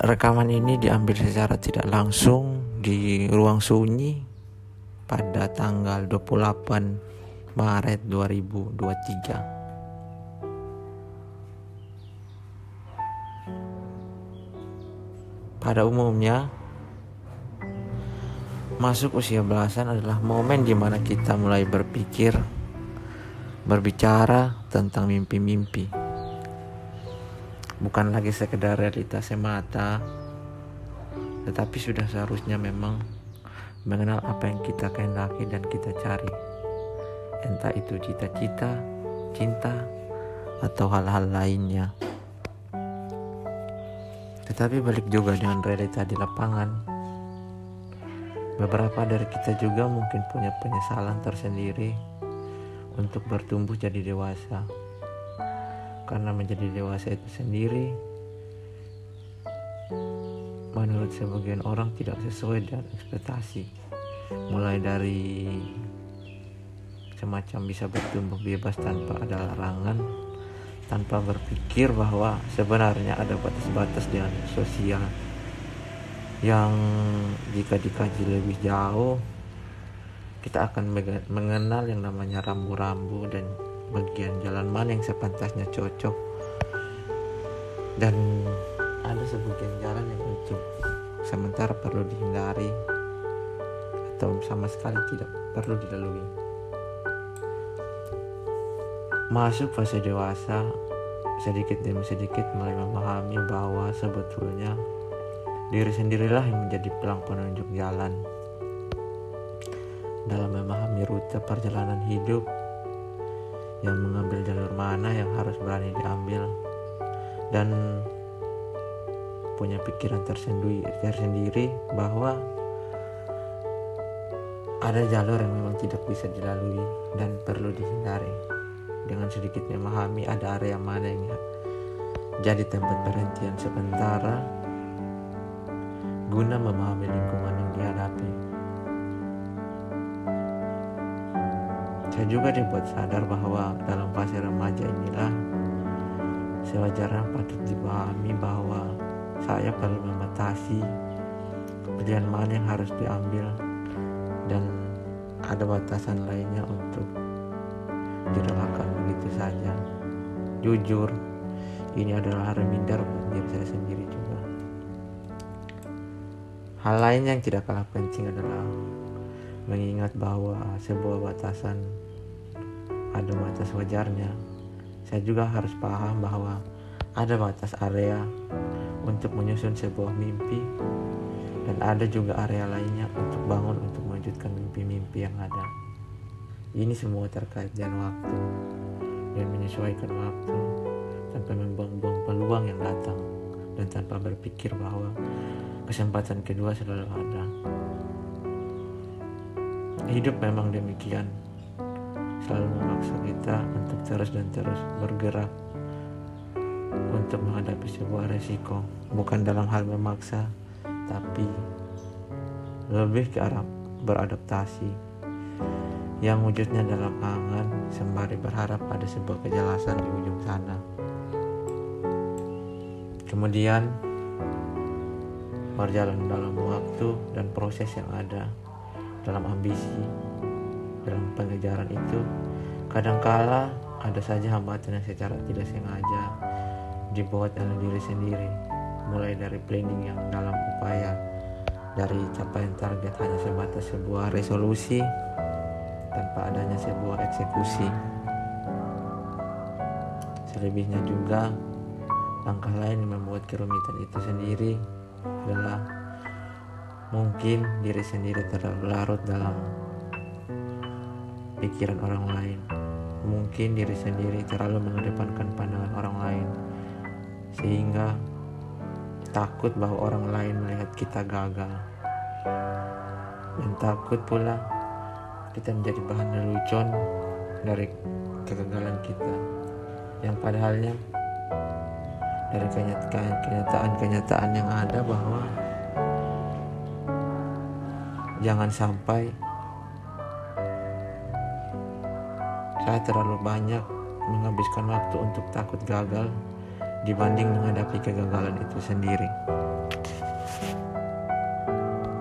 Rekaman ini diambil secara tidak langsung di ruang sunyi pada tanggal 28 Maret 2023. Pada umumnya, masuk usia belasan adalah momen di mana kita mulai berpikir, berbicara tentang mimpi-mimpi bukan lagi sekedar realitas semata tetapi sudah seharusnya memang mengenal apa yang kita kehendaki dan kita cari. Entah itu cita-cita cinta atau hal-hal lainnya. Tetapi balik juga dengan realita di lapangan. Beberapa dari kita juga mungkin punya penyesalan tersendiri untuk bertumbuh jadi dewasa karena menjadi dewasa itu sendiri menurut sebagian orang tidak sesuai dengan ekspektasi. Mulai dari semacam bisa bertumbuh bebas tanpa ada larangan tanpa berpikir bahwa sebenarnya ada batas-batas dengan sosial yang jika dikaji lebih jauh kita akan mengenal yang namanya rambu-rambu dan bagian jalan mana yang sepantasnya cocok. Dan ada sebagian jalan yang untuk sementara perlu dihindari atau sama sekali tidak perlu dilalui. Masuk fase dewasa sedikit demi sedikit mulai memahami bahwa sebetulnya diri sendirilah yang menjadi pelang penunjuk jalan. Dalam memahami rute perjalanan hidup yang mengambil jalur mana yang harus berani diambil dan punya pikiran tersendiri, tersendiri bahwa ada jalur yang memang tidak bisa dilalui dan perlu dihindari dengan sedikit memahami ada area mana yang jadi tempat perhentian sementara guna memahami lingkungan yang dihadapi. Saya juga dibuat sadar bahwa dalam fase remaja inilah sewajarnya patut dipahami bahwa saya perlu membatasi pilihan mana yang harus diambil dan ada batasan lainnya untuk direlakan begitu saja. Jujur, ini adalah reminder buat diri saya sendiri juga. Hal lain yang tidak kalah penting adalah mengingat bahwa sebuah batasan ada batas wajarnya. Saya juga harus paham bahwa ada batas area untuk menyusun sebuah mimpi dan ada juga area lainnya untuk bangun untuk mewujudkan mimpi-mimpi yang ada. Ini semua terkait dengan waktu dan menyesuaikan waktu tanpa membuang-buang peluang yang datang dan tanpa berpikir bahwa kesempatan kedua selalu ada. Hidup memang demikian kita untuk terus dan terus bergerak untuk menghadapi sebuah resiko. Bukan dalam hal memaksa tapi lebih ke arah beradaptasi. Yang wujudnya dalam angan sembari berharap ada sebuah kejelasan di ujung sana. Kemudian berjalan dalam waktu dan proses yang ada dalam ambisi dalam pengejaran itu kadangkala ada saja hambatan yang secara tidak sengaja dibuat oleh diri sendiri mulai dari planning yang dalam upaya dari capaian target hanya sebatas sebuah resolusi tanpa adanya sebuah eksekusi selebihnya juga langkah lain yang membuat kerumitan itu sendiri adalah mungkin diri sendiri terlalu larut dalam pikiran orang lain. Mungkin diri sendiri terlalu mengedepankan pandangan orang lain, sehingga takut bahwa orang lain melihat kita gagal, dan takut pula kita menjadi bahan lelucon dari kegagalan kita, yang padahalnya dari kenyataan-kenyataan yang ada bahwa jangan sampai Saya terlalu banyak menghabiskan waktu untuk takut gagal dibanding menghadapi kegagalan itu sendiri.